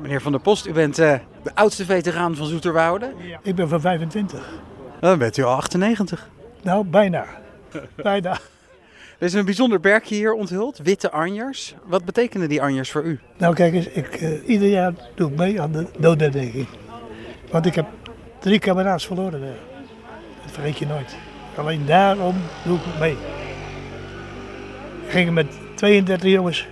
Meneer Van der Post, u bent uh, de oudste veteraan van Zoeterwoude. Ik ben van 25. Dan bent u al 98. Nou, bijna. bijna. Er is een bijzonder bergje hier onthuld, witte anjers. Wat betekenen die anjers voor u? Nou kijk eens, ik, uh, ieder jaar doe ik mee aan de doodherdenking. Want ik heb drie kameraads verloren daar. Dat vergeet je nooit. Alleen daarom doe ik mee. We gingen met 32 jongens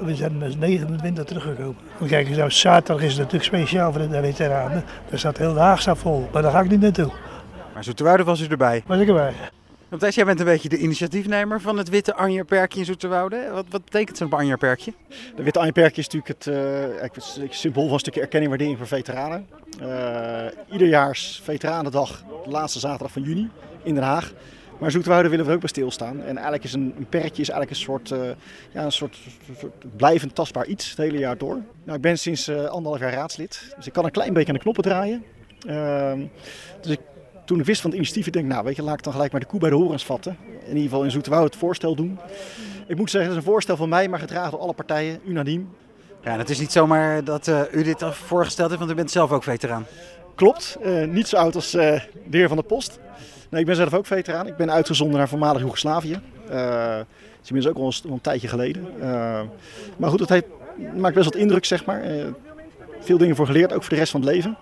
we zijn met 29 teruggekomen. Kijk nou, zaterdag is het natuurlijk speciaal voor de veteranen. Daar staat heel de Haag vol, maar daar ga ik niet naartoe. Maar Zoeterwoude was u erbij? Was ik erbij. Want jij bent een beetje de initiatiefnemer van het Witte Anjerperkje in Zoeterwoude. Wat, wat betekent zo'n Anjerperkje? De Witte Anjerperkje is natuurlijk het, uh, het symbool van een stukje erkenning en waardering voor veteranen. Uh, iederjaars Veteranendag, de laatste zaterdag van juni in Den Haag. Maar Zoetwoude willen we ook bij stilstaan. En eigenlijk is een, een perkje is eigenlijk een soort, uh, ja, een soort, soort, blijvend tastbaar iets het hele jaar door. Nou, ik ben sinds uh, anderhalf jaar raadslid, dus ik kan een klein beetje aan de knoppen draaien. Uh, dus ik, toen ik wist van het initiatief, ik denk nou weet je, laat ik dan gelijk maar de koe bij de horens vatten. In ieder geval in Zoetwoude het voorstel doen. Ik moet zeggen, het is een voorstel van mij, maar gedragen door alle partijen, unaniem. Ja, en het is niet zomaar dat uh, u dit voorgesteld heeft, want u bent zelf ook veteraan. Klopt, niet zo oud als de heer Van der Post. Nee, ik ben zelf ook veteraan. Ik ben uitgezonden naar voormalig Joegoslavië. Uh, dat is ook al een, tijdje geleden. Uh, maar goed, het heeft, maakt best wat indruk, zeg maar. Uh, veel dingen voor geleerd, ook voor de rest van het leven.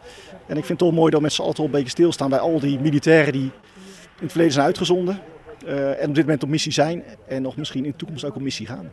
En ik vind het toch mooi dat we met z'n allen een beetje stilstaan bij al die militairen die in het verleden zijn uitgezonden. en op dit moment op missie zijn en nog misschien in de toekomst ook op missie gaan.